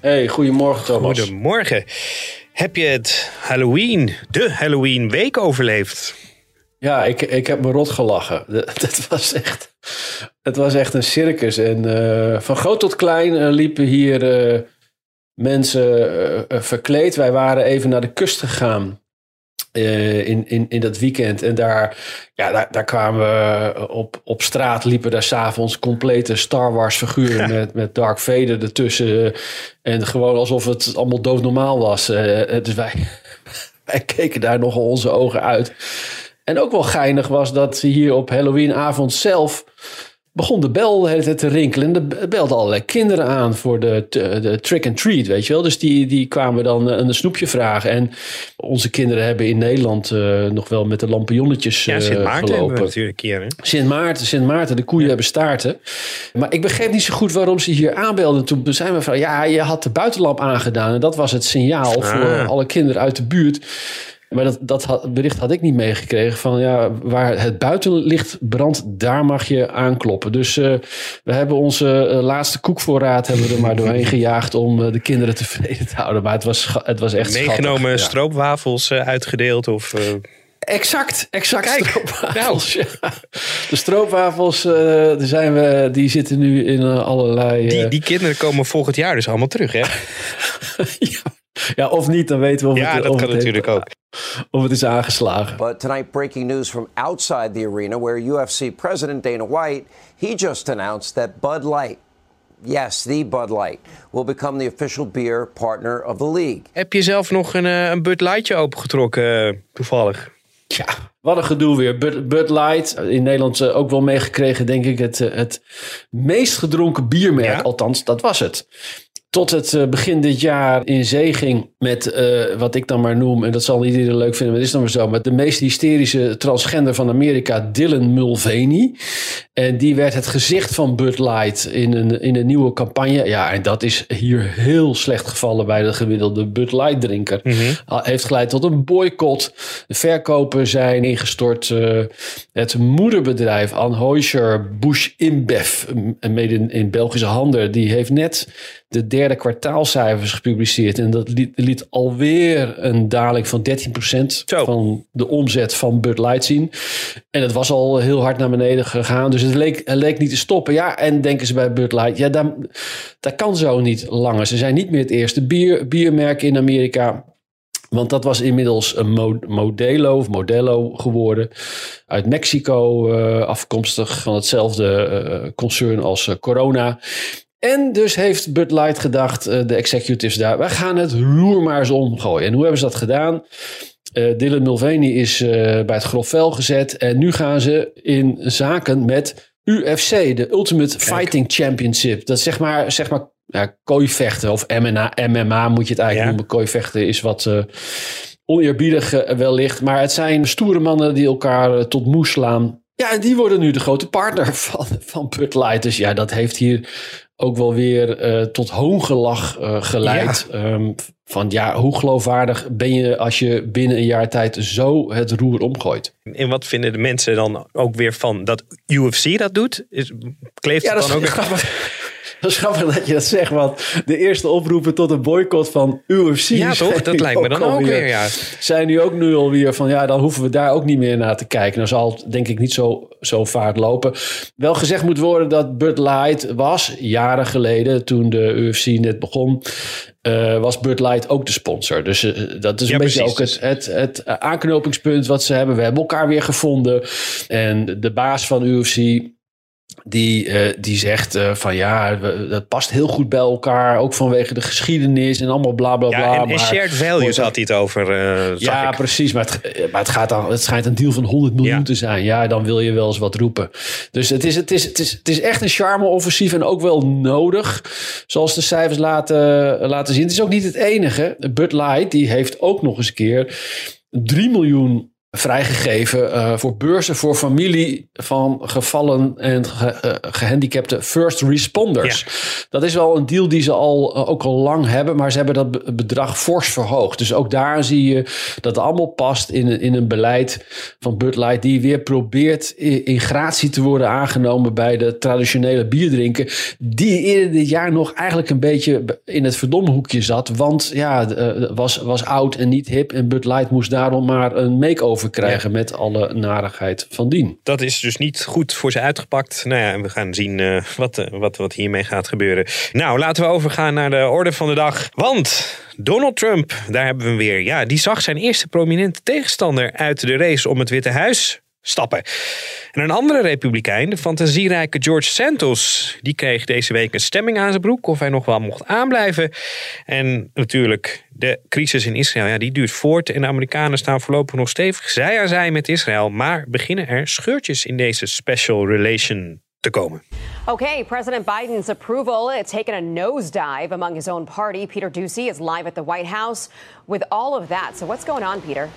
Hey, goedemorgen Thomas. Goedemorgen. Heb je het Halloween, de Halloween week overleefd? Ja, ik, ik heb me rot gelachen. Dat was echt, het was echt een circus. En eh, van groot tot klein eh, liepen hier eh, mensen verkleed. Wij waren even naar de kust gegaan. Eh, in, in, in dat weekend. En daar, ja, daar, daar kwamen we op, op straat, liepen daar s'avonds complete Star Wars figuren met, met Dark Vader ertussen. En gewoon alsof het allemaal doodnormaal was. Eh, dus wij, wij keken daar nogal onze ogen uit. En ook wel geinig was dat hier op Halloweenavond zelf begon de bel de hele tijd te rinkelen. En er belden allerlei kinderen aan voor de, de trick and treat, weet je wel. Dus die, die kwamen dan een snoepje vragen. En onze kinderen hebben in Nederland eh, nog wel met de lampionnetjes Ja, eh, Sint Maarten gelopen. natuurlijk een keer. Hè? Sint Maarten, Sint Maarten, de koeien hebben staarten. Maar ik begreep niet zo goed waarom ze hier aanbelden. Toen zijn we van, ja, je had de buitenlamp aangedaan. En dat was het signaal Ah. voor alle kinderen uit de buurt. Maar dat, dat had, bericht had ik niet meegekregen. Van ja, waar het buitenlicht brandt, daar mag je aankloppen. Dus eh, we hebben onze eh, laatste koekvoorraad hebben we er maar doorheen gejaagd om eh, de kinderen tevreden te houden. Maar het was, het was echt Meegenomen schattig, stroopwafels eh, uitgedeeld of... eh, Exact, exact. Kijk, stroopwafels. ja. De stroopwafels, eh, daar zijn we, die zitten nu in allerlei... die, die kinderen komen volgend jaar dus allemaal terug, hè? ja. Ja, of niet, dan weten we of Ja, het, dat of kan het heeft- natuurlijk ook. Of het is aangeslagen. But tonight, breaking news from outside the arena where UFC President Dana White, he just announced that Bud Light, yes, the Bud Light, will become the official beer partner of the league. Heb je zelf nog een, eh, een Bud Lightje opengetrokken, eh, toevallig? Ja, wat een gedoe weer. Bud, Bud Light, in Nederland eh, ook wel meegekregen, denk ik, het, het meest gedronken biermerk. Ja? Althans, dat was het. Tot het eh, begin dit jaar in zee ging met eh, wat ik dan maar noem, en dat zal niet iedereen leuk vinden, maar is dan maar zo, met de meest hysterische transgender van Amerika, Dylan Mulvaney. En die werd het gezicht van Bud Light in een, in een nieuwe campagne. Ja, en dat is hier heel slecht gevallen bij de gemiddelde Bud Light drinker. Ah, Heeft geleid tot een boycott. De verkopen zijn ingestort. Eh, het moederbedrijf Anheuser-Busch InBev, een mede in, in Belgische handen, die heeft net de derde kwartaalcijfers gepubliceerd. En dat liet, liet alweer een daling van 13% Zo. van de omzet van Bud Light zien. En het was al heel hard naar beneden gegaan. Dus het leek, het leek niet te stoppen. Ja, en denken ze bij Bud Light, ja, dat, dat kan zo niet langer. Ze zijn niet meer het eerste bier, biermerk in Amerika. Want dat was inmiddels een Mo- Modelo of Modelo geworden. Uit Mexico, eh, afkomstig van hetzelfde eh, concern als eh, Corona. En dus heeft Bud Light gedacht, eh, de executives daar, wij gaan het roer maar eens omgooien. En hoe hebben ze dat gedaan? Eh, Dylan Mulvaney is eh, bij het grof vel gezet. En nu gaan ze in zaken met UFC, de Ultimate Fighting Championship. Dat is zeg maar, zeg maar ja, kooivechten of MMA, MMA moet je het eigenlijk Ja. noemen. Kooivechten is wat eh, oneerbiedig wellicht. Maar het zijn stoere mannen die elkaar tot moe slaan. Ja, en die worden nu de grote partner van, van Bud Light. Dus ja, dat heeft hier ook wel weer eh, tot hoongelach eh, geleid. Ehm, van ja, hoe geloofwaardig ben je als je binnen een jaar tijd zo het roer omgooit? En wat vinden de mensen dan ook weer van dat UFC dat doet? Is, kleeft Ja, het dat dan is ook... Dat is grappig dat je dat zegt, want de eerste oproepen tot een boycott van UFC... Ja, toch? Dat lijkt me dan ook weer, ja. Zijn nu ook nu alweer van, ja, dan hoeven we daar ook niet meer naar te kijken. Dan zal het denk ik niet zo, zo vaart lopen. Wel gezegd moet worden dat Bud Light was, jaren geleden, toen de UFC net begon... eh, was Bud Light ook de sponsor. Dus eh, dat is een beetje precies. ook het, het, het aanknopingspunt wat ze hebben. We hebben elkaar weer gevonden. En de baas van UFC, die, eh, die zegt eh, van ja, we- dat past heel goed bij elkaar. Ook vanwege de geschiedenis en allemaal bla bla bla. Ja, en, en maar- shared values had hij het over, eh, ja, ik. precies. Maar, het, maar het, gaat dan, het schijnt een deal van 100 miljoen Ja. te zijn. Ja, dan wil je wel eens wat roepen. Dus het is, het is, het is, het is echt een charme-offensief en ook wel nodig. Zoals de cijfers laten, laten zien. Het is ook niet het enige. Bud Light die heeft ook nog eens een keer 3 miljoen vrijgegeven eh, voor beurzen voor familie van gevallen en ge- eh, gehandicapte first responders. Dat is wel een deal die ze al, eh, ook al lang hebben, maar ze hebben dat be- bedrag fors verhoogd. Dus ook daar zie je dat het allemaal past in, een- in een beleid van Bud Light die weer probeert in, in gratie te worden aangenomen bij de traditionele bierdrinken, die eerder dit jaar nog eigenlijk een beetje in het verdomme hoekje zat, want ja, was, was oud en niet hip en Bud Light moest daarom maar een make-over krijgen met alle narigheid van dien. Dat is dus niet goed voor ze uitgepakt. Nou ja, en we gaan zien eh, wat, eh, wat, wat hiermee gaat gebeuren. Nou, laten we overgaan naar de orde van de dag. Want Donald Trump, daar hebben we hem weer. Ja, die zag zijn eerste prominente tegenstander uit de race om het Witte Huis stappen. En een andere republikein, de fantasierijke George Santos, die kreeg deze week een stemming aan zijn broek of hij nog wel mocht aanblijven. En natuurlijk de crisis in Israël, ja, die duurt voort en de Amerikanen staan voorlopig nog stevig zij aan zij met Israël, maar beginnen er scheurtjes in deze special relation te komen. Okay, President Biden's approval it's taken a nosedive among his own party. Peter Ducey is live at the White House with all of that. So what's going on, Peter?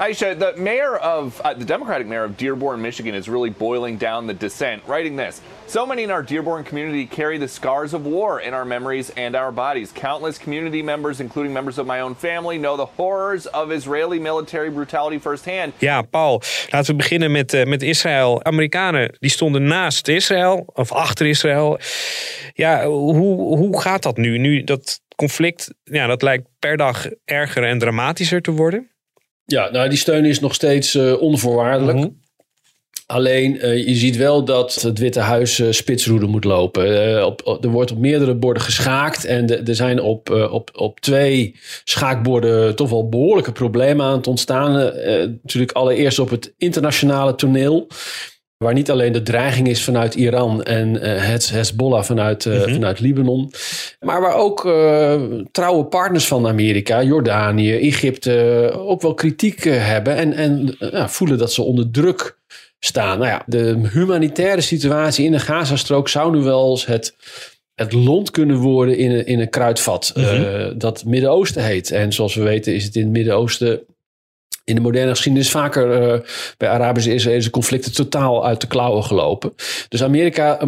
Aisha, the mayor of uh, the Democratic mayor of Dearborn, Michigan, is really boiling down the dissent, writing this. So many in our Dearborn community carry the scars of war in our memories and our bodies. Countless community members, including members of my own family, know the horrors of Israeli military brutality firsthand. Ja, Paul, laten we beginnen met, eh, met Israël. Amerikanen die stonden naast Israël of achter Israël. Ja, hoe, hoe gaat dat nu? Nu dat conflict, ja, dat lijkt per dag erger en dramatischer te worden. Ja, nou die steun is nog steeds eh, onvoorwaardelijk. Alleen eh, je ziet wel dat het Witte Huis eh, spitsroede moet lopen. Op, op- er wordt op meerdere borden geschaakt. En de- er zijn op, op, op twee schaakborden toch wel behoorlijke problemen aan het ontstaan. Natuurlijk allereerst op het internationale toneel. Waar niet alleen de dreiging is vanuit Iran en eh, het Hezbollah vanuit, eh, vanuit Libanon. Maar waar ook eh, trouwe partners van Amerika, Jordanië, Egypte, ook wel kritiek hebben. En, en ja, voelen dat ze onder druk staan. Nou ja, de humanitaire situatie in de Gazastrook zou nu wel eens het, het lont kunnen worden in een, in een kruidvat. eh, dat Midden-Oosten heet. En zoals we weten is het in het Midden-Oosten in de moderne geschiedenis vaker eh, bij Arabische en Israëlische conflicten totaal uit de klauwen gelopen. Dus Amerika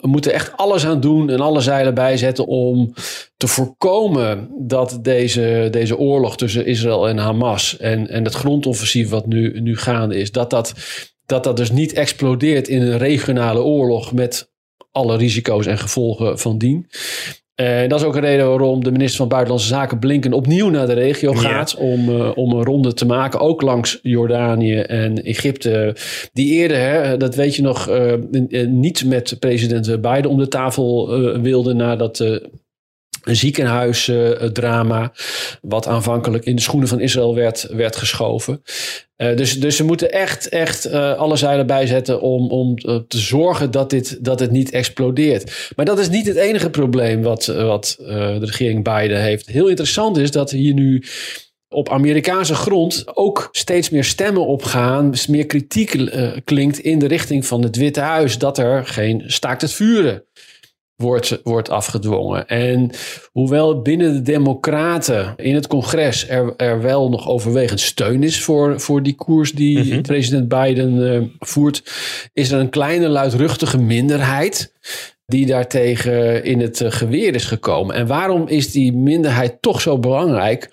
moet er echt alles aan doen en alle zeilen bijzetten om te voorkomen dat deze, deze oorlog tussen Israël en Hamas en, en het grondoffensief wat nu, nu gaande is, dat dat, dat dat dus niet explodeert in een regionale oorlog met alle risico's en gevolgen van dien. En dat is ook een reden waarom de minister van Buitenlandse Zaken Blinken opnieuw naar de regio gaat. Om, eh, om een ronde te maken, ook langs Jordanië en Egypte. Die eerder, hè, dat weet je nog, eh, niet met president Biden om de tafel wilde nadat een ziekenhuisdrama, wat aanvankelijk in de schoenen van Israël werd, werd geschoven. Eh, dus, dus ze moeten echt, echt eh, alle zeilen bijzetten om, om eh, te zorgen dat, dit, dat het niet explodeert. Maar dat is niet het enige probleem wat, wat de regering Biden heeft. Heel interessant is dat hier nu op Amerikaanse grond ook steeds meer stemmen opgaan, meer kritiek klinkt in de richting van het Witte Huis dat er geen staakt het vuren wordt, wordt afgedwongen. En hoewel binnen de Democraten in het congres er, er wel nog overwegend steun is voor, voor die koers die president Biden eh, voert, is er een kleine luidruchtige minderheid die daartegen in het eh, geweer is gekomen. En waarom is die minderheid toch zo belangrijk?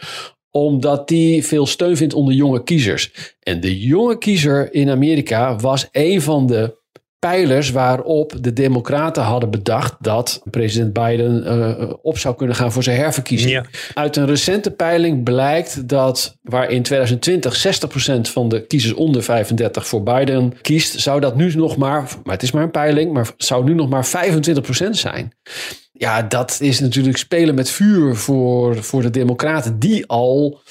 Omdat die veel steun vindt onder jonge kiezers. En de jonge kiezer in Amerika was een van de pijlers waarop de Democraten hadden bedacht dat president Biden uh, op zou kunnen gaan voor zijn herverkiezing. Ja. Uit een recente peiling blijkt dat waar in 2020 60% van de kiezers onder 35 voor Biden kiest, zou dat nu nog maar, maar het is maar een peiling, maar zou nu nog maar 25% zijn. Ja, dat is natuurlijk spelen met vuur voor, voor de Democraten, die al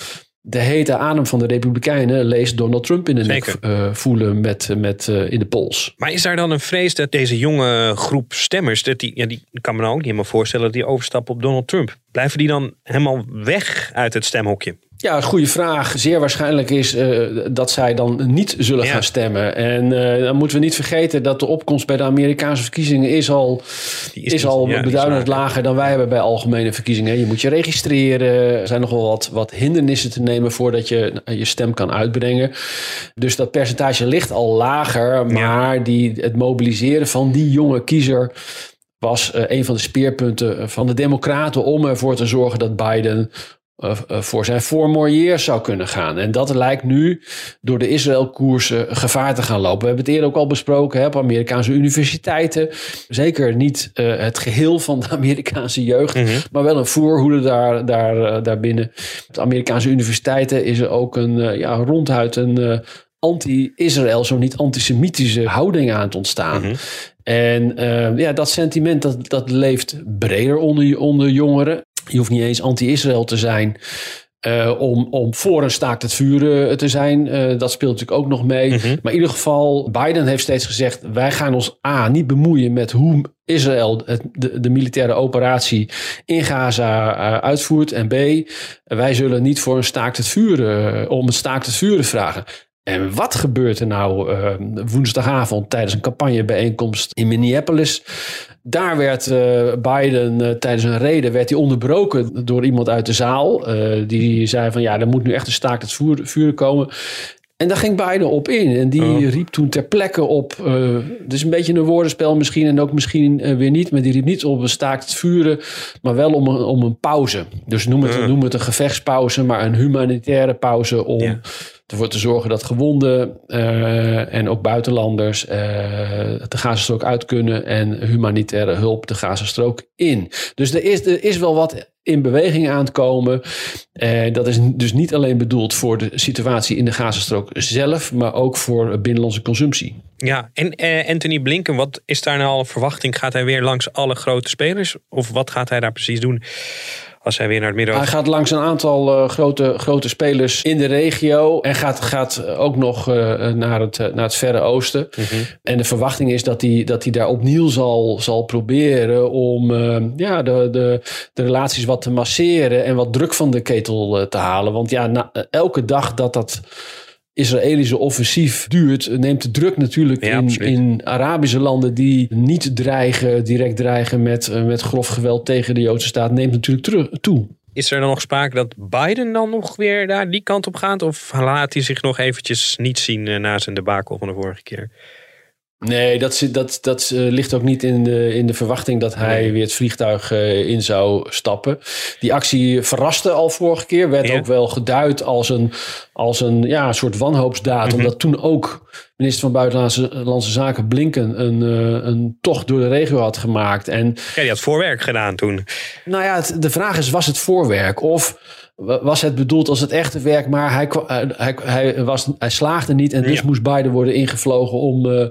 de hete adem van de Republikeinen lees Donald Trump in de nek uh, voelen met, met, uh, in de pols. Maar is daar dan een vrees dat deze jonge groep stemmers, dat die, ja, die kan me nou ook niet helemaal voorstellen dat die overstappen op Donald Trump? Blijven die dan helemaal weg uit het stemhokje? Ja, goede vraag. Zeer waarschijnlijk is uh, dat zij dan niet zullen ja. gaan stemmen. En uh, dan moeten we niet vergeten dat de opkomst bij de Amerikaanse verkiezingen is al, is, is al ja, beduidend lager dan wij hebben bij algemene verkiezingen. Je moet je registreren. Er zijn nog wel wat, wat hindernissen te nemen voordat je je stem kan uitbrengen. Dus dat percentage ligt al lager. Maar ja. die, het mobiliseren van die jonge kiezer was uh, een van de speerpunten van de Democraten om ervoor te zorgen dat Biden voor zijn years zou kunnen gaan. En dat lijkt nu door de Israël-koersen gevaar te gaan lopen. We hebben het eerder ook al besproken hè, op Amerikaanse universiteiten. Zeker niet uh, het geheel van de Amerikaanse jeugd, mm -hmm. maar wel een voorhoede daar, daar, daarbinnen. Op de Amerikaanse universiteiten is er ook een ja, ronduit een anti-Israël, zo niet antisemitische houding aan het ontstaan. Mm -hmm. En uh, ja, dat sentiment dat, dat leeft breder onder, onder jongeren. Je hoeft niet eens anti-Israël te zijn. Uh, om, om voor een staakt het vuren te zijn. Uh, dat speelt natuurlijk ook nog mee. Mm -hmm. Maar in ieder geval, Biden heeft steeds gezegd: wij gaan ons A niet bemoeien met hoe Israël het, de, de, militaire operatie in Gaza uitvoert. En B, wij zullen niet voor een staakt het vuren, om een staakt het vuren vragen. En wat gebeurt er nou uh, woensdagavond tijdens een campagnebijeenkomst in Minneapolis? Daar werd uh, Biden uh, tijdens een reden werd hij onderbroken door iemand uit de zaal. die zei van ja, er moet nu echt een staakt het vuren komen. En daar ging Biden op in. En die oh. riep toen ter plekke op. Uh, dus een beetje een woordenspel misschien. En ook misschien uh, weer niet. Maar die riep niet op een staakt het vuren. Maar wel om een, om een pauze. Dus noem het, uh. noem het een gevechtspauze. Maar een humanitaire pauze. Om yeah. Ervoor te zorgen dat gewonden. en ook buitenlanders. de Gazastrook uit kunnen. En humanitaire hulp de Gazastrook in. Dus er is, er is wel wat in beweging aan het komen. Uh, dat is dus niet alleen bedoeld voor de situatie in de Gazastrook zelf, maar ook voor binnenlandse consumptie. Ja, en Anthony Blinken, wat is daar nou al verwachting? Gaat hij weer langs alle grote spelers? Of wat gaat hij daar precies doen? Als hij weer naar het midden. Hij gaat langs een aantal uh, grote, grote spelers in de regio. En gaat, gaat ook nog uh, naar, het, naar het Verre Oosten. Mm -hmm. En de verwachting is dat hij, dat hij daar opnieuw zal, zal proberen om uh, ja, de, de, de relaties wat te masseren. En wat druk van de ketel te halen. Want ja, na, elke dag dat dat. Israëlische offensief duurt, neemt de druk natuurlijk ja, in, in, Arabische landen die niet dreigen, direct dreigen met, met grof geweld tegen de Joodse staat, neemt natuurlijk terug, toe. Is er dan nog sprake dat Biden dan nog weer daar die kant op gaat? Of laat hij zich nog eventjes niet zien na zijn debakel van de vorige keer? Nee, dat, dat, dat uh, ligt ook niet in de, in de verwachting dat hij nee. weer het vliegtuig uh, in zou stappen. Die actie verraste al vorige keer. Werd ja. ook wel geduid als een, als een ja, soort wanhoopsdaad. Mm -hmm. Omdat toen ook minister van Buitenlandse Zaken Blinken een, uh, een tocht door de regio had gemaakt. En, ja, die had voorwerk gedaan toen. Nou ja, het, de vraag is, was het voorwerk? Of was het bedoeld als het echte werk, maar hij, hij, hij, was, hij slaagde niet en dus ja. moest Biden worden ingevlogen om, uh,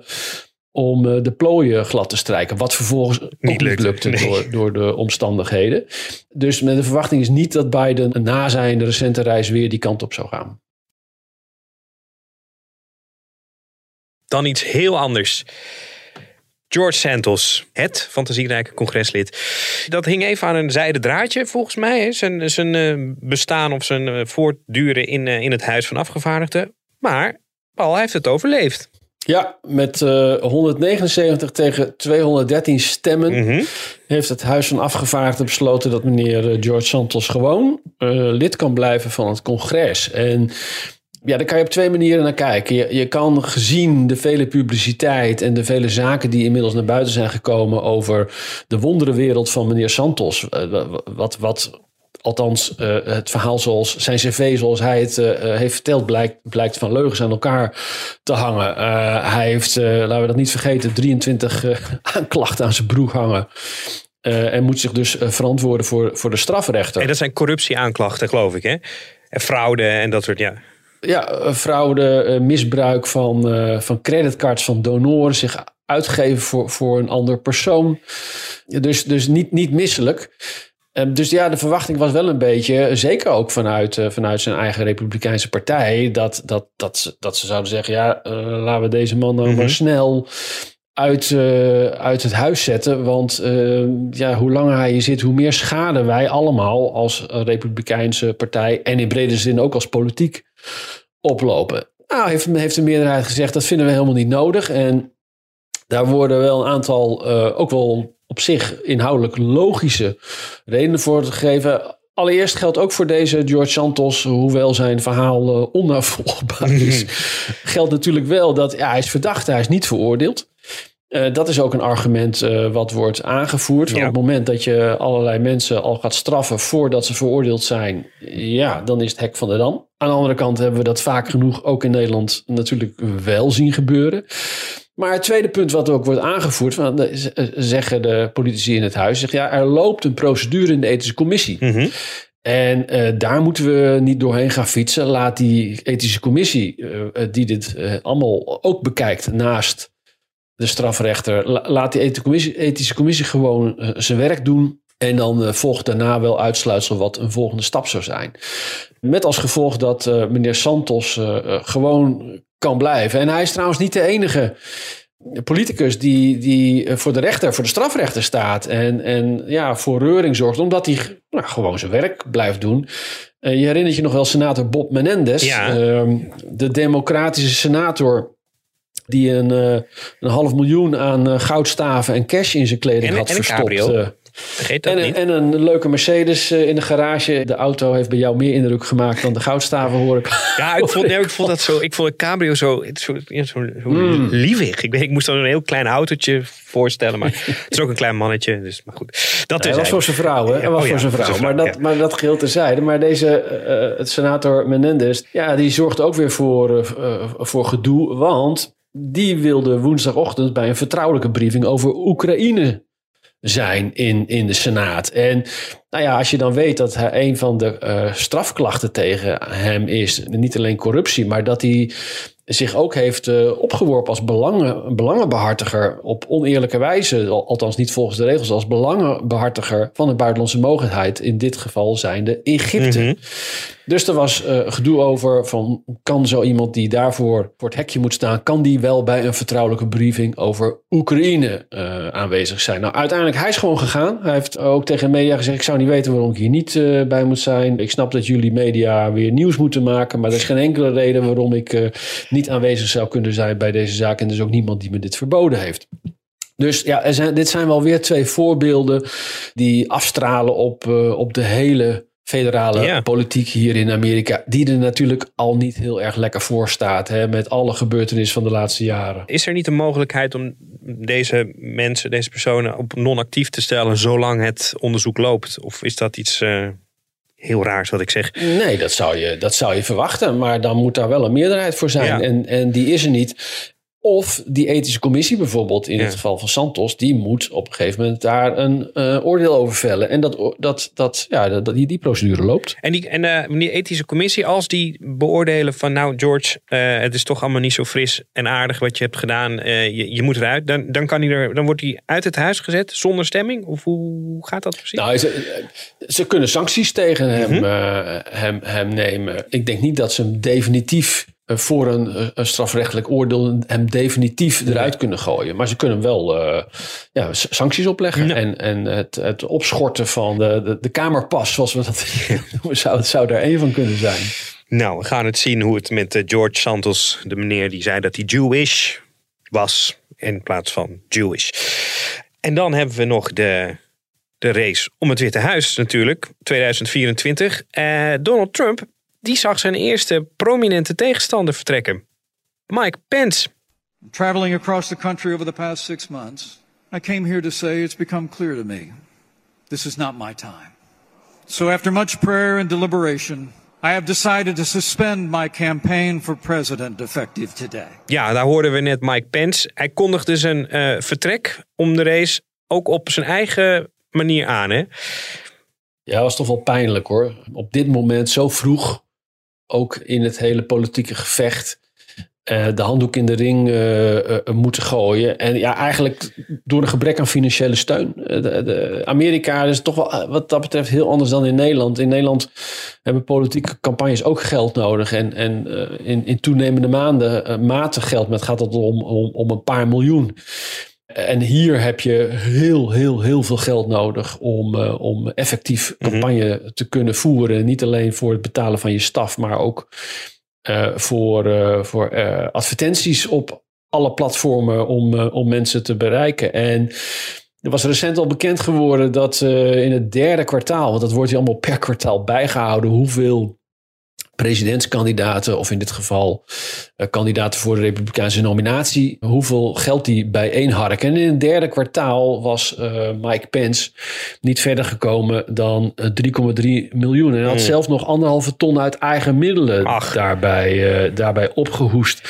om uh, de plooien glad te strijken. Wat vervolgens niet, niet lukte, nee. door, door de omstandigheden. Dus met de verwachting is niet dat Biden na zijn recente reis weer die kant op zou gaan. Dan iets heel anders. George Santos, het fantasierijke congreslid. Dat hing even aan een zijden draadje, volgens mij. Zijn, zijn bestaan of zijn voortduren in, in het Huis van Afgevaardigden. Maar Paul heeft het overleefd. Ja, met uh, 179 tegen 213 stemmen mm -hmm. heeft het Huis van Afgevaardigden besloten dat meneer George Santos gewoon uh, lid kan blijven van het congres. En ja, daar kan je op twee manieren naar kijken. Je, je kan gezien de vele publiciteit en de vele zaken die inmiddels naar buiten zijn gekomen over de wonderenwereld van meneer Santos. Wat, wat Althans, uh, het verhaal zoals zijn cv, zoals hij het uh, heeft verteld, blijkt, blijkt van leugens aan elkaar te hangen. Hij heeft, laten we dat niet vergeten, 23 aanklachten aan zijn broek hangen. en moet zich dus verantwoorden voor, voor de strafrechter. En dat zijn corruptieaanklachten, geloof ik, hè? En fraude en dat soort, ja. Ja, fraude, misbruik van, van creditcards van donoren, zich uitgeven voor, voor een ander persoon. Dus, dus niet, niet misselijk. Ehm, dus ja, de verwachting was wel een beetje, zeker ook vanuit, vanuit zijn eigen Republikeinse partij, dat, dat, dat, ze, dat ze zouden zeggen: ja, uh, laten we deze man dan maar mhm. snel uit, uh, uit het huis zetten. Want ehm, ja, hoe langer hij hier zit, hoe meer schade wij allemaal als Republikeinse partij en in brede zin ook als politiek oplopen. Nou, heeft, heeft de meerderheid gezegd: dat vinden we helemaal niet nodig. En daar worden wel een aantal ook wel op zich inhoudelijk logische redenen voor gegeven. Allereerst geldt ook voor deze George Santos, hoewel zijn verhaal uh, onnavolgbaar is, geldt natuurlijk wel dat ja, hij is verdacht, hij is niet veroordeeld. Uh, dat is ook een argument uh, wat wordt aangevoerd. Ja. Op het moment dat je allerlei mensen al gaat straffen voordat ze veroordeeld zijn, ja, dan is het hek van de dam. Aan de andere kant hebben we dat vaak genoeg ook in Nederland natuurlijk wel zien gebeuren. Maar het tweede punt wat ook wordt aangevoerd, van, eh, zeggen de politici in het huis, zeg, ja, er loopt een procedure in de ethische commissie. Mhm. En uh, daar moeten we niet doorheen gaan fietsen. Laat die ethische commissie, uh, die dit uh, allemaal ook bekijkt naast de strafrechter, la laat die ethische commissie, ethische commissie gewoon zijn werk doen. En dan volgt daarna wel uitsluitsel wat een volgende stap zou zijn. Met als gevolg dat meneer Santos gewoon kan blijven. En hij is trouwens niet de enige politicus die, die voor de rechter, voor de strafrechter staat. En, en ja, voor reuring zorgt, omdat hij nou, gewoon zijn werk blijft doen. Je herinnert je nog wel senator Bob Menendez, ja. uh, de democratische senator. Die een, uh, een half miljoen aan eh, goudstaven en cash in zijn kleding en, had en verstopt. Vergeet dat en, niet. en een leuke Mercedes eh, in de garage. De auto heeft bij jou meer indruk gemaakt dan de goudstaven, hoor ik. Ja, ik vond, nee, ik vond dat zo. Ik vond een cabrio zo, zo, zo, zo mm. lievig. Ik, ik moest dan een heel klein autootje voorstellen, maar het is ook een klein mannetje. Dus, maar goed, dat ja, is. was voor zijn vrouw, hè? Ja, was oh, voor zijn vrouw. vrouw. Maar, dat, ja. maar dat geheel terzijde. Maar deze uh, het senator Menendez, ja, die zorgt ook weer voor, uh, voor gedoe, want die wilde woensdagochtend bij een vertrouwelijke briefing over Oekraïne zijn in, in de Senaat. En nou ja, als je dan weet dat hij een van de uh, strafklachten tegen hem is, niet alleen corruptie, maar dat hij zich ook heeft uh, opgeworpen als belangen, belangenbehartiger op oneerlijke wijze, althans niet volgens de regels, als belangenbehartiger van de buitenlandse mogendheid, in dit geval zijnde Egypte. Mhm. Dus er was uh, gedoe over van kan zo iemand die daarvoor voor het hekje moet staan, kan die wel bij een vertrouwelijke briefing over Oekraïne uh, aanwezig zijn? Nou, uiteindelijk hij is gewoon gegaan. Hij heeft ook tegen media gezegd: ik zou niet weten waarom ik hier niet uh, bij moet zijn. Ik snap dat jullie media weer nieuws moeten maken, maar er is geen enkele reden waarom ik niet aanwezig zou kunnen zijn bij deze zaak. En er is ook niemand die me dit verboden heeft. Dus ja, er zijn, dit zijn wel weer twee voorbeelden die afstralen op, op de hele federale politiek hier in Amerika, die er natuurlijk al niet heel erg lekker voor staat, hè, met alle gebeurtenissen van de laatste jaren. Is er niet een mogelijkheid om deze mensen, deze personen op non-actief te stellen zolang het onderzoek loopt? Of is dat iets eh, heel raars wat ik zeg? Nee, dat zou, je, dat zou je verwachten, maar dan moet daar wel een meerderheid voor zijn. Ja. En, en die is er niet. Of die ethische commissie bijvoorbeeld, in Ja. het geval van Santos, die moet op een gegeven moment daar een eh, oordeel over vellen. En dat, dat, dat, ja, dat, die, die procedure loopt. En die, en eh, die ethische commissie, als die beoordelen van nou George, eh, het is toch allemaal niet zo fris en aardig wat je hebt gedaan, je, je moet eruit, dan, dan, kan er, dan wordt hij uit het huis gezet zonder stemming? Of hoe gaat dat precies? Nou, ze, ze kunnen sancties tegen hem, Mhm. hem, hem nemen. Ik denk niet dat ze hem definitief voor een, eh, een strafrechtelijk oordeel hem definitief eruit kunnen gooien. Maar ze kunnen wel eh, ja, sancties opleggen. Ja. En, en het, het opschorten van de, de, de kamerpas, zoals we dat noemen, zou, zou daar één van kunnen zijn. Nou, we gaan het zien hoe het met eh, George Santos, de meneer die zei dat hij Jewish was in plaats van Jewish. En dan hebben we nog de, de race om het Witte Huis natuurlijk, 2024. Eh, Donald Trump, die zag zijn eerste prominente tegenstander vertrekken. Mike Pence. Traveling across the country over the past six months, I came here to say it's become clear to me this is not my time. So after much prayer and deliberation, I have decided to suspend my campaign for president effective today. Ja, daar hoorden we net Mike Pence. Hij kondigde zijn eh, vertrek om de race ook op zijn eigen manier aan. Hè? Ja, dat was toch wel pijnlijk hoor. Op dit moment zo vroeg, ook in het hele politieke gevecht, eh, de handdoek in de ring eh, eh, moeten gooien. En ja, eigenlijk door een gebrek aan financiële steun. De, de Amerika is toch wel wat dat betreft heel anders dan in Nederland. In Nederland hebben politieke campagnes ook geld nodig. En, en in, in toenemende maanden matig geld. Maar het gaat om, om, om een paar miljoen. En hier heb je heel, heel, heel veel geld nodig om, uh, om effectief campagne te kunnen voeren. Niet alleen voor het betalen van je staf, maar ook uh, voor, uh, voor advertenties op alle platformen om, om mensen te bereiken. En er was recent al bekend geworden dat in het derde kwartaal, want dat wordt hier allemaal per kwartaal bijgehouden, hoeveel presidentskandidaten, of in dit geval uh, kandidaten voor de Republikeinse nominatie, hoeveel geld die bijeenharken. En in het derde kwartaal was uh, Mike Pence niet verder gekomen dan 3,3 miljoen. En hij had mm. zelf nog anderhalve ton uit eigen middelen daarbij, daarbij opgehoest.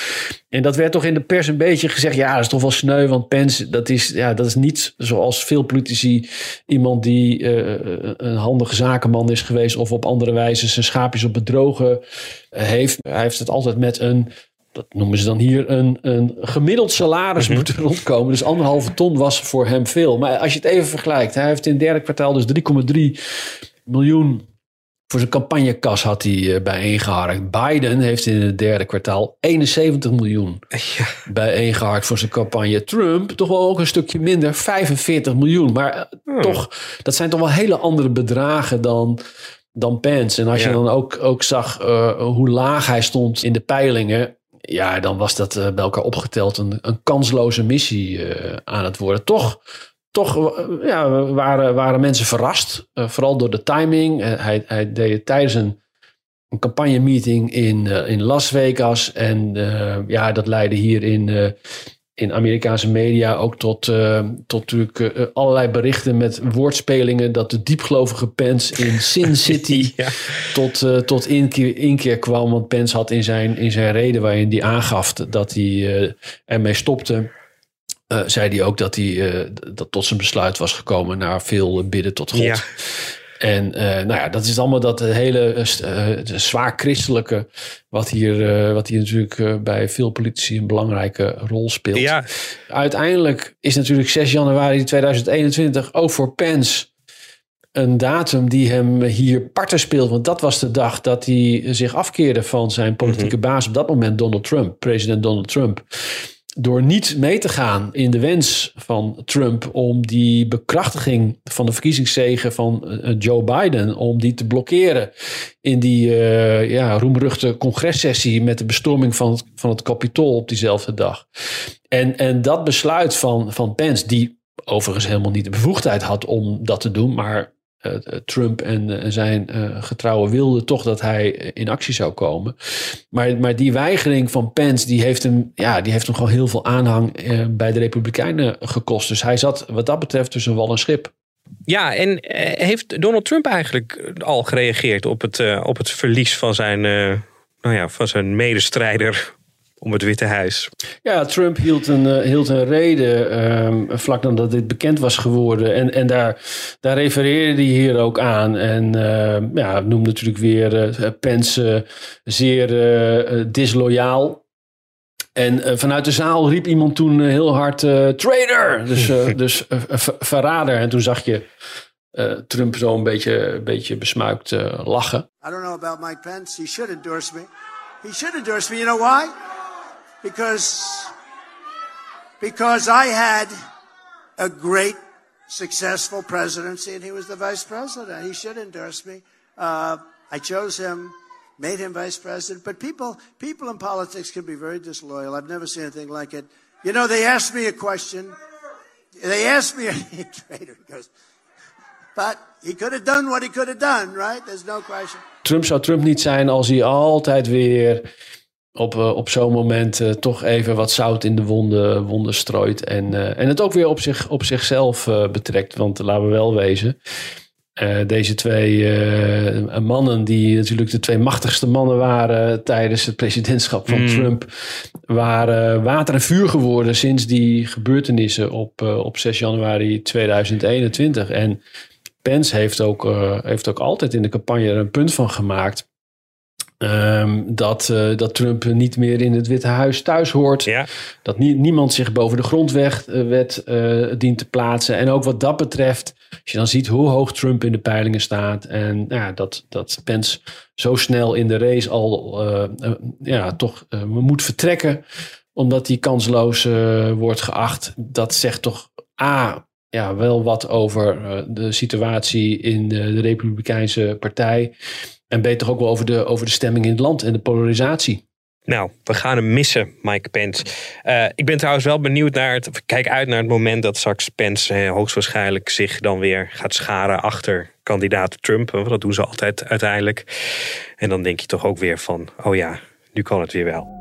En dat werd toch in de pers een beetje gezegd. Ja, dat is toch wel sneu. Want Pence, dat is, ja, dat is niet zoals veel politici. iemand die uh, een handige zakenman is geweest. of op andere wijze zijn schaapjes op bedrogen heeft. Hij heeft het altijd met een. Dat noemen ze dan hier een, een gemiddeld salaris mm-hmm. moeten rondkomen. Dus anderhalve ton was voor hem veel. Maar als je het even vergelijkt. Hij heeft in het derde kwartaal dus 3,3 miljoen voor zijn campagnekas had hij uh, bijeengeharkt. Biden heeft in het derde kwartaal 71 miljoen ja. bijeengeharkt voor zijn campagne. Trump toch wel ook een stukje minder, 45 miljoen. Maar uh, toch, dat zijn toch wel hele andere bedragen dan, dan Pence. En als ja. je dan ook, ook zag uh, hoe laag hij stond in de peilingen. Ja, dan was dat bij elkaar opgeteld een, een kansloze missie aan het worden. Toch toch ja, waren, waren mensen verrast. Uh, vooral door de timing. Uh, hij, hij deed het tijdens een, een campagnemeeting in, uh, in Las Vegas. En ja, dat leidde hier in, in Amerikaanse media ook tot, tot natuurlijk allerlei berichten met woordspelingen. Dat de diepgelovige Pence in Sin City ja. tot, tot inkeer, inkeer kwam. Want Pence had in zijn, in zijn reden waarin hij aangaf dat hij ermee stopte uh, zei hij ook dat hij uh, dat tot zijn besluit was gekomen naar veel bidden tot God. Ja. En uh, nou ja, dat is allemaal dat hele zwaar christelijke, wat hier, wat hier natuurlijk bij veel politici een belangrijke rol speelt. Ja. Uiteindelijk is natuurlijk 6 januari 2021 ook voor Pence een datum die hem hier parten speelt. Want dat was de dag dat hij zich afkeerde van zijn politieke mm-hmm. baas op dat moment, Donald Trump, president Donald Trump door niet mee te gaan in de wens van Trump om die bekrachtiging van de verkiezingszegen van uh, Joe Biden, om die te blokkeren in die uh, ja, roemruchte congressessie met de bestorming van, van het Capitool op diezelfde dag. En, en dat besluit van, van Pence, die overigens helemaal niet de bevoegdheid had om dat te doen, maar Trump en uh, zijn getrouwen wilden toch dat hij in actie zou komen. Maar, maar die weigering van Pence, die heeft hem, ja, die heeft hem gewoon heel veel aanhang bij de Republikeinen gekost. Dus hij zat wat dat betreft tussen wal en schip. Ja, en heeft Donald Trump eigenlijk al gereageerd op het, op het verlies van zijn, nou ja, van zijn medestrijder om het Witte Huis. Ja, Trump hield een, uh, hield een reden um, vlak nadat dit bekend was geworden. En, en daar, daar refereerde hij hier ook aan. En uh, ja, noemde natuurlijk weer uh, Pence zeer disloyaal. En vanuit de zaal riep iemand toen heel hard traitor, dus, dus verrader. En toen zag je Trump zo een beetje, een beetje besmuikt lachen. I don't know about Mike Pence. He should endorse me. He should endorse me. You know why? Because because I had a great successful presidency and he was the vice president. He should endorse me. Uh, I chose him, made him vice president. But people, people in politics can be very disloyal. I've never seen anything like it. You know, they asked me a question. They asked me, a traitor. Goes, but he could have done what he could have done, right? There's no question. Trump zou Trump niet zijn als hij altijd weer op, uh, op zo'n moment uh, toch even wat zout in de wonden, wonden strooit. En, uh, en het ook weer op, zich, op zichzelf betrekt. Want laten we wel wezen. Deze twee mannen, die natuurlijk de twee machtigste mannen waren tijdens het presidentschap van Mm. Trump, waren water en vuur geworden sinds die gebeurtenissen op, op 6 januari 2021. En Pence heeft ook, heeft ook altijd in de campagne er een punt van gemaakt. Um, dat, uh, dat Trump niet meer in het Witte Huis thuis hoort. Ja. Dat nie, niemand zich boven de grondwet uh, dient te plaatsen. En ook wat dat betreft, als je dan ziet hoe hoog Trump in de peilingen staat. En nou ja, dat, dat Pence zo snel in de race al uh, ja, toch moet vertrekken. Omdat hij kansloos wordt geacht. Dat zegt toch A, ja, wel wat over de situatie in de, de Republikeinse Partij. En beter ook wel over de, over de stemming in het land en de polarisatie. Nou, we gaan hem missen, Mike Pence. Uh, ik ben trouwens wel benieuwd naar het. Kijk uit naar het moment dat straks Pence eh, hoogstwaarschijnlijk zich dan weer gaat scharen achter kandidaat Trump. Want dat doen ze altijd uiteindelijk. En dan denk je toch ook weer van: oh ja, nu kan het weer wel.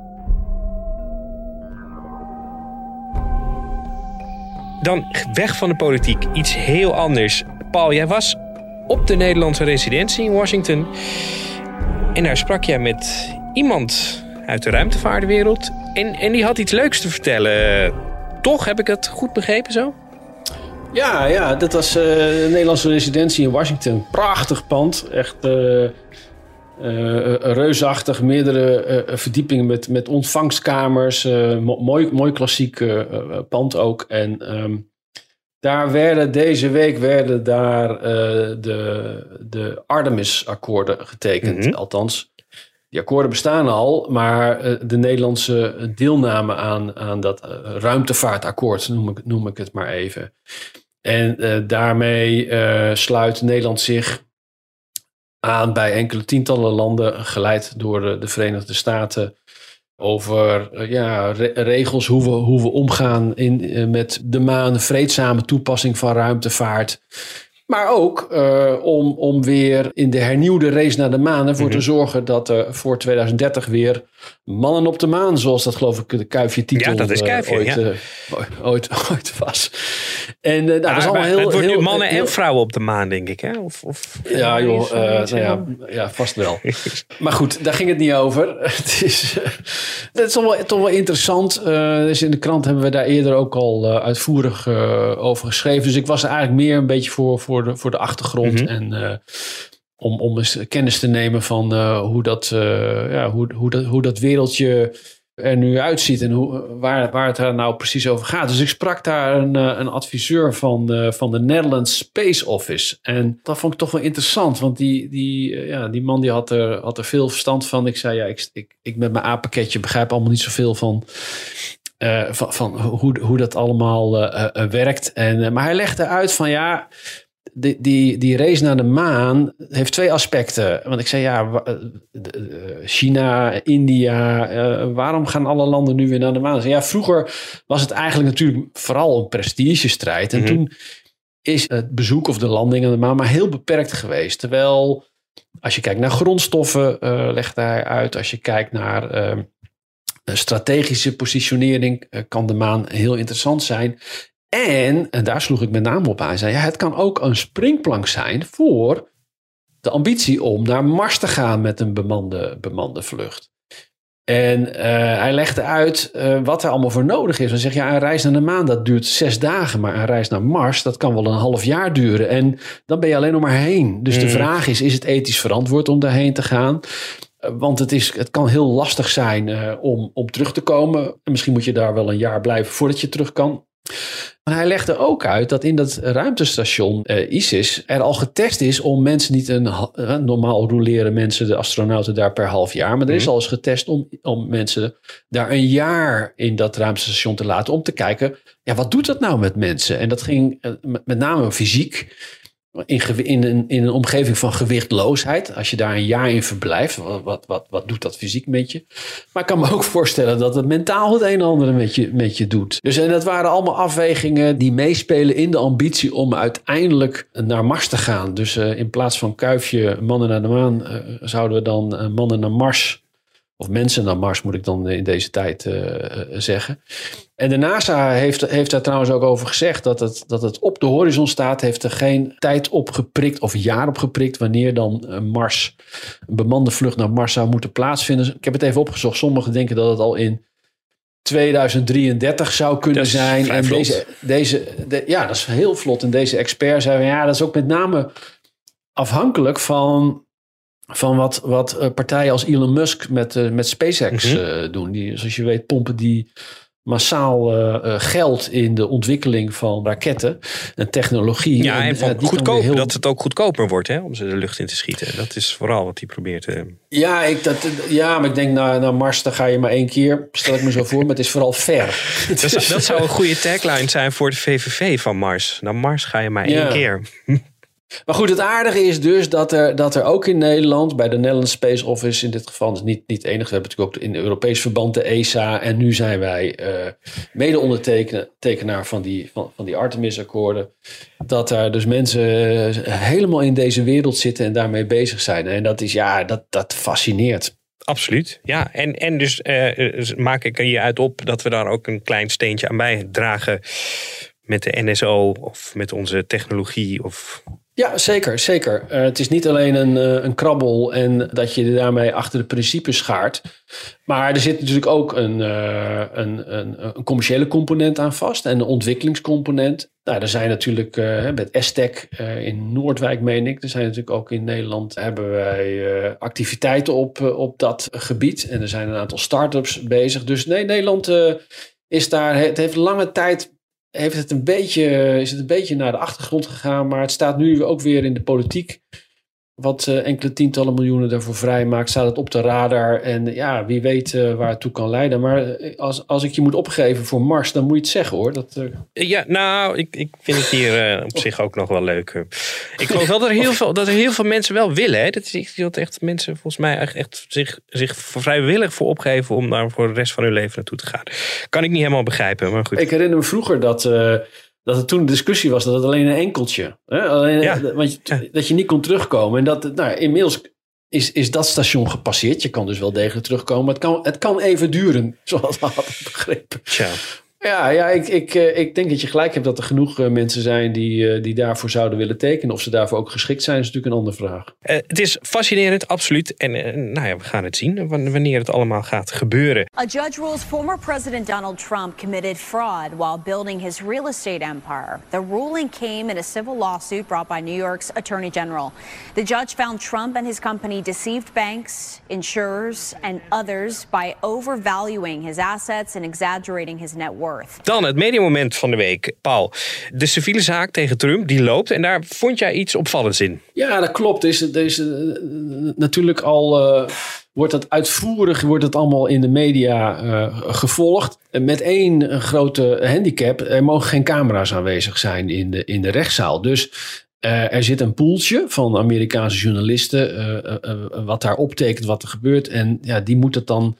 Dan weg van de politiek, iets heel anders. Paul, jij was op de Nederlandse residentie in Washington. En daar sprak jij met iemand uit de ruimtevaartwereld. En, en die had iets leuks te vertellen. Toch, heb ik het goed begrepen zo? Ja, ja dat was uh, de Nederlandse residentie in Washington. Prachtig pand. Echt uh, reusachtig. Meerdere verdiepingen met, met ontvangstkamers. mooi, mooi klassiek pand ook. En... Um, daar werden deze week werden daar uh, de, de Artemis-akkoorden getekend. Mhm. Althans, die akkoorden bestaan al, maar uh, de Nederlandse deelname aan, aan dat uh, ruimtevaartakkoord, noem ik, noem ik het maar even. En daarmee sluit Nederland zich aan bij enkele tientallen landen, geleid door de, de Verenigde Staten over uh, ja, re regels hoe we, hoe we omgaan in, uh, met de maan, vreedzame toepassing van ruimtevaart. Maar ook uh, om, om weer in de hernieuwde race naar de maan ervoor mm -hmm. te zorgen dat er voor 2030 weer mannen op de maan, zoals dat geloof ik de kuifje titel ja, dat is kuifje, ooit, ja. ooit, ooit, was. En nou, dat is allemaal heel... Het wordt heel, nu mannen heel, en vrouwen op de maan, denk ik. Hè? Of, of, ja, joh, nou ja, ja, vast wel. maar goed, daar ging het niet over. het is, het is toch, wel, toch wel interessant. Uh, dus in de krant hebben we daar eerder ook al uh, uitvoerig uh, over geschreven. Dus ik was er eigenlijk meer een beetje voor, voor, de, voor de achtergrond. Mhm. Mm -hmm. En om, om eens kennis te nemen van hoe, dat, ja, hoe, hoe, dat, hoe dat wereldje er nu uitziet en hoe, waar, waar het er nou precies over gaat. Dus ik sprak daar een, een adviseur van de, van de Netherlands Space Office. En dat vond ik toch wel interessant, want die, die, ja, die man die had, er, had er veel verstand van. Ik zei, ja, ik, ik, ik met mijn A-pakketje begrijp allemaal niet zoveel van... Van, hoe, hoe dat allemaal werkt. En, maar hij legde uit van ja, die, die, die race naar de maan heeft twee aspecten. Want ik zei ja, China, India, uh, waarom gaan alle landen nu weer naar de maan? Ja, vroeger was het eigenlijk natuurlijk vooral een prestigestrijd. En Mhm. toen is het bezoek of de landing aan de maan maar heel beperkt geweest. Terwijl als je kijkt naar grondstoffen, uh, legt hij uit. Als je kijkt naar uh, strategische positionering, uh, kan de maan heel interessant zijn. En, en daar sloeg ik met name op aan, hij zei, ja, het kan ook een springplank zijn voor de ambitie om naar Mars te gaan met een bemande, bemande vlucht. En uh, hij legde uit uh, wat er allemaal voor nodig is. Hij zegt, ja, een reis naar de maan, dat duurt zes dagen. Maar een reis naar Mars, dat kan wel een half jaar duren. En dan ben je alleen nog maar heen. Dus mm. de vraag is, is het ethisch verantwoord om daarheen te gaan? Uh, want het, is, het kan heel lastig zijn om, om terug te komen. En misschien moet je daar wel een jaar blijven voordat je terug kan. Maar hij legde ook uit dat in dat ruimtestation uh, ISIS er al getest is om mensen niet een uh, normaal roleren mensen, de astronauten daar per half jaar. Maar er is Mhm. al eens getest om, om mensen daar een jaar in dat ruimtestation te laten om te kijken, ja, wat doet dat nou met mensen? En dat ging uh, met, met name fysiek. In, in, een, in een omgeving van gewichtloosheid. Als je daar een jaar in verblijft, wat, wat, wat, doet dat fysiek met je? Maar ik kan me ook voorstellen dat het mentaal het een en ander met je, met je doet. Dus en dat waren allemaal afwegingen die meespelen in de ambitie om uiteindelijk naar Mars te gaan. Dus uh, in plaats van kuifje mannen naar de maan, uh, zouden we dan uh, mannen naar Mars Of mensen naar Mars, moet ik dan in deze tijd uh, zeggen. En de NASA heeft, heeft daar trouwens ook over gezegd dat het, dat het op de horizon staat. Heeft er geen tijd op geprikt of jaar op geprikt wanneer dan Mars, een bemande vlucht naar Mars zou moeten plaatsvinden. Ik heb het even opgezocht. Sommigen denken dat het al in 2033 zou kunnen zijn. En deze, deze ja, dat is heel vlot. En deze expert zei, ja, dat is ook met name afhankelijk van, van wat, wat partijen als Elon Musk met, uh, met SpaceX mm -hmm. uh, doen. Die, zoals je weet, pompen die massaal uh, geld in de ontwikkeling van raketten en technologie. Ja, en, en van goedkoop, heel... dat het ook goedkoper wordt hè, om ze de lucht in te schieten. Dat is vooral wat hij probeert te... Ja, ik, dat, ja, maar ik denk naar, naar Mars, daar ga je maar één keer, stel ik me zo voor, maar het is vooral ver. dat, zou, dat zou een goede tagline zijn voor de VVV van Mars. Naar Mars ga je maar één Ja. keer. Maar goed, het aardige is dus dat er, dat er ook in Nederland, bij de Netherlands Space Office in dit geval, is niet, niet het enige. We hebben natuurlijk ook in Europees verband de ESA. En nu zijn wij eh mede-ondertekenaar van die, van, van die Artemis-akkoorden. Dat er dus mensen eh, helemaal in deze wereld zitten en daarmee bezig zijn. En dat is, ja, dat, dat fascineert. Absoluut, ja. En, en dus eh, maak ik er je uit op dat we daar ook een klein steentje aan bijdragen met de NSO of met onze technologie of Ja, zeker, zeker. Eh, het is niet alleen een, eh, een krabbel en dat je daarmee achter de principes schaart. Maar er zit natuurlijk ook een, eh, een, een, een commerciële component aan vast en een ontwikkelingscomponent. Nou, er zijn natuurlijk met Estec in Noordwijk, meen ik. Er zijn natuurlijk ook in Nederland hebben wij activiteiten op, op dat gebied. En er zijn een aantal start-ups bezig. Dus nee, Nederland is daar. Het heeft lange tijd heeft het een beetje, is het een beetje naar de achtergrond gegaan. Maar het staat nu ook weer in de politiek. Wat eh, enkele tientallen miljoenen daarvoor vrijmaakt, staat het op de radar. En ja, wie weet eh, waar het toe kan leiden. Maar eh, als, als ik je moet opgeven voor Mars, dan moet je het zeggen hoor. Dat, eh, Ja, nou, ik, ik vind het hier eh, op zich ook nog wel leuk. eh. Ik geloof wel dat er heel veel, dat er heel veel mensen wel willen. Hè. Dat is dat echt mensen volgens mij echt, echt zich, zich vrijwillig voor opgeven om daar voor de rest van hun leven naartoe te gaan. Kan ik niet helemaal begrijpen, maar goed. Ik herinner me vroeger dat, eh, dat er toen een discussie was dat het alleen een enkeltje. Hè? Alleen, Ja. want je, Dat je niet kon terugkomen. En dat, nou, inmiddels is, is dat station gepasseerd. Je kan dus wel degelijk terugkomen. Maar het kan, het kan even duren, zoals we hadden begrepen. Tja. Ja, ja ik, ik, eh, ik denk dat je gelijk hebt dat er genoeg eh, mensen zijn die, eh, die daarvoor zouden willen tekenen. Of ze daarvoor ook geschikt zijn, is natuurlijk een andere vraag. Eh, het is fascinerend, absoluut. En nou ja, we gaan het zien wan- wanneer het allemaal gaat gebeuren. A judge rules former President Donald Trump committed fraud while building his real estate empire. The ruling came in a civil lawsuit brought by New York's Attorney General. The judge found Trump and his company deceived banks, insurers, and others by overvaluing his assets and exaggerating his net worth. Dan het mediamoment van de week. Paul, de civiele zaak tegen Trump, die loopt. En daar vond jij iets opvallends in. Ja, dat klopt. Deze, deze, eh, natuurlijk al eh, wordt dat uitvoerig, wordt het allemaal in de media eh, gevolgd. Met één grote handicap, er mogen geen camera's aanwezig zijn in de, in de rechtszaal. Dus eh, er zit een poeltje van Amerikaanse journalisten, eh, wat daar optekent wat er gebeurt. En ja, die moet het dan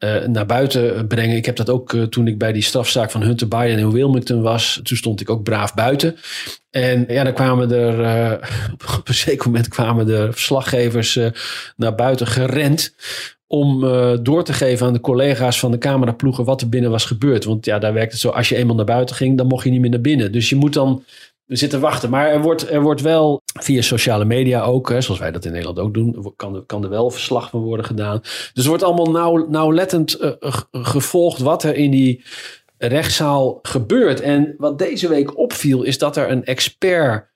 eh, naar buiten brengen. Ik heb dat ook eh, toen ik bij die strafzaak van Hunter Biden in Wilmington was. Toen stond ik ook braaf buiten. En ja, dan kwamen er eh, op een zeker moment kwamen er verslaggevers naar buiten gerend. Om door te geven aan de collega's van de cameraploegen wat er binnen was gebeurd. Want ja, daar werkt het zo. Als je eenmaal naar buiten ging, dan mocht je niet meer naar binnen. Dus je moet dan zitten wachten. Maar er wordt, er wordt wel via sociale media ook, hè, zoals wij dat in Nederland ook doen, kan, er- kan er wel verslag van worden gedaan. Dus er wordt allemaal nauw, nauwlettend eh, g- gevolgd wat er in die rechtszaal gebeurt. En wat deze week opviel, is dat er een expert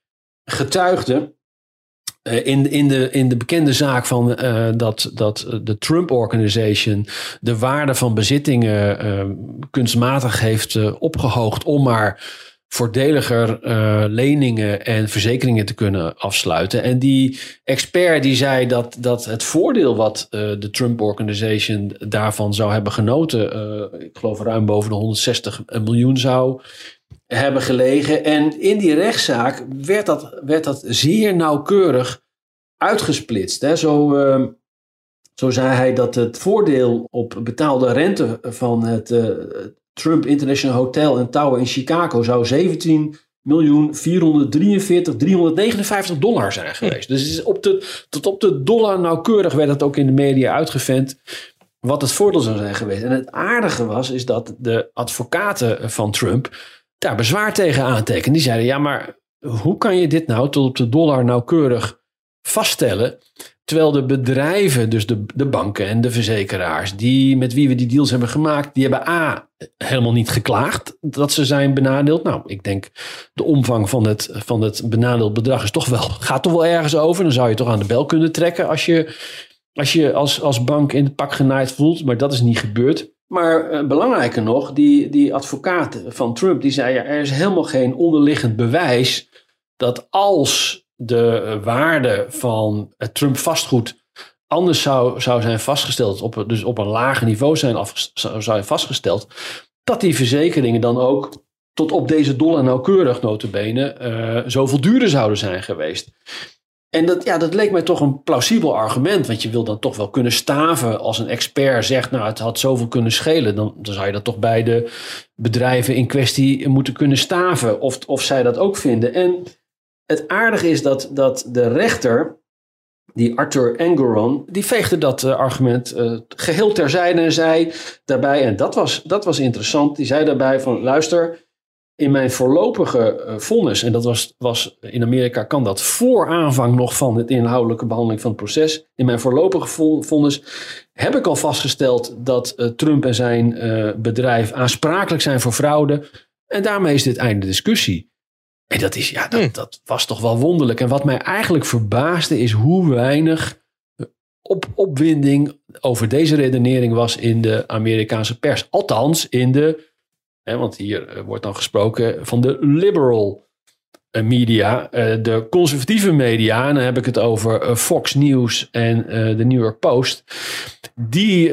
getuigde. eh, in, in, de, in de bekende zaak van eh, dat, dat de Trump Organization de waarde van bezittingen eh, kunstmatig heeft eh, opgehoogd om maar voordeliger eh, leningen en verzekeringen te kunnen afsluiten. En die expert die zei dat, dat het voordeel wat eh, de Trump Organization daarvan zou hebben genoten, eh, ik geloof ruim boven de 160 miljoen zou hebben gelegen. En in die rechtszaak werd dat, werd dat zeer nauwkeurig uitgesplitst. Hè. Zo, eh, zo zei hij dat het voordeel op betaalde rente van het Trump International Hotel en Tower in Chicago zou 17 miljoen 443 359 dollar zijn geweest. Dus is op de, tot op de dollar nauwkeurig werd het ook in de media uitgevent. wat het voordeel zou zijn geweest. En het aardige was, is dat de advocaten van Trump daar bezwaar tegen aantekenen. Die zeiden, ja, maar hoe kan je dit nou tot op de dollar nauwkeurig vaststellen? Terwijl de bedrijven, dus de, de banken en de verzekeraars, die, met wie we die deals hebben gemaakt, die hebben A, helemaal niet geklaagd dat ze zijn benadeeld. Nou, ik denk de omvang van het, van het benadeeld bedrag is toch wel, gaat toch wel ergens over. Dan zou je toch aan de bel kunnen trekken als je als, je als, als bank in het pak genaaid voelt. Maar dat is niet gebeurd. Maar uh, belangrijker nog, die, die advocaat van Trump, die zei ja, er is helemaal geen onderliggend bewijs dat als de waarde van het Trump vastgoed anders zou, zou zijn vastgesteld, op, dus op een lager niveau zijn, af, zou zijn vastgesteld, dat die verzekeringen dan ook tot op deze dollar nauwkeurig notabene uh, zoveel duurder zouden zijn geweest. En dat, ja, dat leek mij toch een plausibel argument. Want je wil dan toch wel kunnen staven als een expert zegt, nou het had zoveel kunnen schelen. Dan, dan zou je dat toch bij de bedrijven in kwestie moeten kunnen staven. Of, of zij dat ook vinden. En het aardige is dat, dat de rechter, die Arthur Engeron, die veegde dat uh, argument uh, geheel terzijde en zei daarbij, en dat was, dat was interessant, die zei daarbij van luister, in mijn voorlopige uh, vonnis, en dat was, was in Amerika kan dat voor aanvang nog van het inhoudelijke behandeling van het proces, in mijn voorlopige vonnis heb ik al vastgesteld dat Trump en zijn bedrijf aansprakelijk zijn voor fraude. En daarmee is dit einde discussie. En dat, is, ja, dat, hmm. dat was toch wel wonderlijk. En wat mij eigenlijk verbaasde is hoe weinig op, opwinding over deze redenering was in de Amerikaanse pers. Althans, in de, hè, want hier eh, wordt dan gesproken van de liberal eh, media, eh, de conservatieve media, en dan heb ik het over Fox News en de New York Post. Die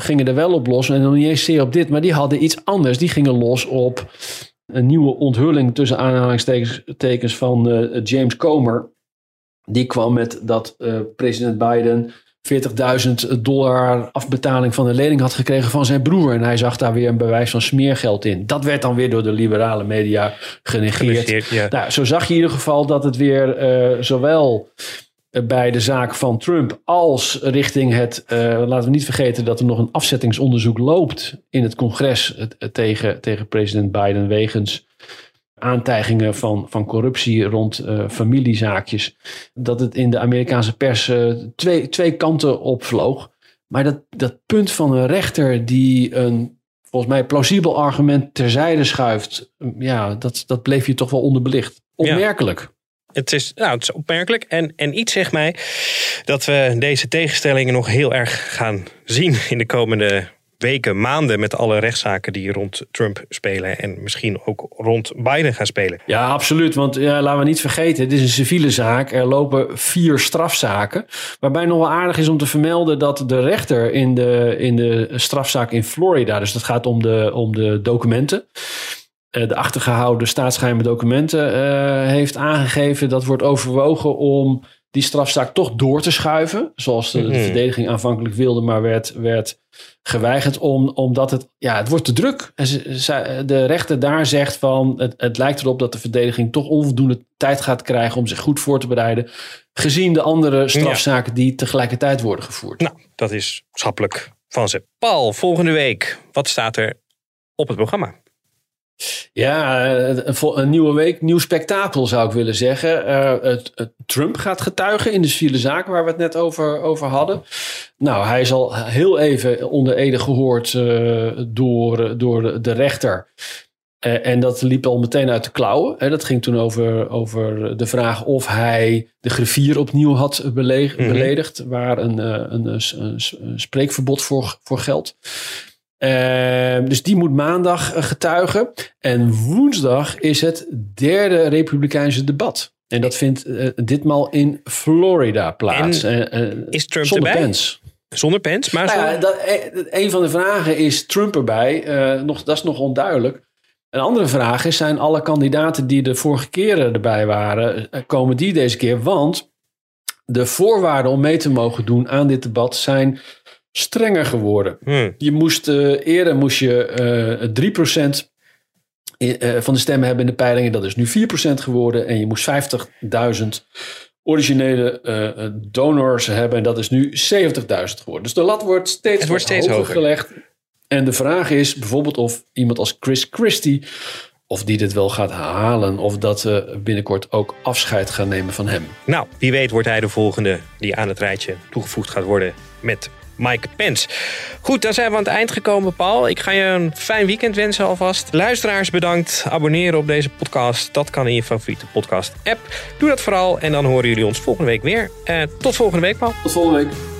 gingen er wel op los, en dan niet eens zeer op dit, maar die hadden iets anders. Die gingen los op een nieuwe onthulling tussen aanhalingstekens van uh, James Comer. Die kwam met dat uh, president Biden 40.000 dollar afbetaling van de lening had gekregen van zijn broer. En hij zag daar weer een bewijs van smeergeld in. Dat werd dan weer door de liberale media genegeerd. genegeerd nou, zo zag je in ieder geval dat het weer uh, zowel bij de zaak van Trump als richting het, uh, laten we niet vergeten dat er nog een afzettingsonderzoek loopt in het congres tegen, tegen president Biden wegens aantijgingen van, van corruptie rond uh, familiezaakjes. Dat het in de Amerikaanse pers uh, twee, twee kanten opvloog. Maar dat, dat punt van een rechter die een volgens mij plausibel argument terzijde schuift, ja, dat, dat bleef je toch wel onderbelicht. Opmerkelijk. Het is, nou, het is opmerkelijk. En, en iets zegt mij dat we deze tegenstellingen nog heel erg gaan zien in de komende weken, maanden met alle rechtszaken die rond Trump spelen en misschien ook rond Biden gaan spelen. Ja, absoluut. Want ja, laten we niet vergeten, het is een civiele zaak. Er lopen vier strafzaken. Waarbij nog wel aardig is om te vermelden dat de rechter in de, in de strafzaak in Florida, dus dat gaat om de, om de documenten. Eh, de achtergehouden staatsgeheime documenten uh, heeft aangegeven dat wordt overwogen om die strafzaak toch door te schuiven. Zoals de, de mhm. verdediging aanvankelijk wilde, maar werd, werd geweigerd. Om, omdat het, ja, het wordt te druk. De rechter daar zegt van het, het lijkt erop dat de verdediging toch onvoldoende tijd gaat krijgen om zich goed voor te bereiden. Gezien de andere strafzaken die tegelijkertijd worden gevoerd. Nou, dat is schappelijk van ze. Paul, volgende week, wat staat er op het programma? Ja, een, nieuwe week, nieuw spektakel zou ik willen zeggen. Uh, het, Trump gaat getuigen in de civiele zaak waar we het net over, over hadden. Nou, hij is al heel even onder Ede gehoord uh, door, door de rechter. Uh, en dat liep al meteen uit de klauwen. Hè. Dat ging toen over, over de vraag of hij de griffier opnieuw had mm beledigd, waar een, een, een, een, spreekverbod voor, voor geldt. Ehm, dus die moet maandag eh, getuigen. En woensdag is het derde Republikeinse debat. En dat vindt uh, ditmaal in Florida plaats. En, is Trump zonder erbij? Pence. Zonder Pence? Maar nou ja, dat, een van de vragen is Trump erbij. nog, dat is nog onduidelijk. Een andere vraag is, zijn alle kandidaten die de vorige keren erbij waren, komen die deze keer? Want de voorwaarden om mee te mogen doen aan dit debat zijn strenger geworden. Hmm. Je moest, uh, eerder moest je uh, 3% in, uh, van de stemmen hebben in de peilingen. Dat is nu 4% geworden. En je moest 50.000 originele donors hebben. En dat is nu 70.000 geworden. Dus de lat wordt steeds, het wordt steeds hoger, hoger gelegd. En de vraag is bijvoorbeeld of iemand als Chris Christie... of die dit wel gaat halen... of dat ze binnenkort ook afscheid gaan nemen van hem. Nou, wie weet wordt hij de volgende die aan het rijtje toegevoegd gaat worden met Mike Pence. Goed, dan zijn we aan het eind gekomen, Paul. Ik ga je een fijn weekend wensen alvast. Luisteraars bedankt. Abonneren op deze podcast. Dat kan in je favoriete podcast-app. Doe dat vooral en dan horen jullie ons volgende week weer. Uh, tot volgende week, Paul. Tot volgende week.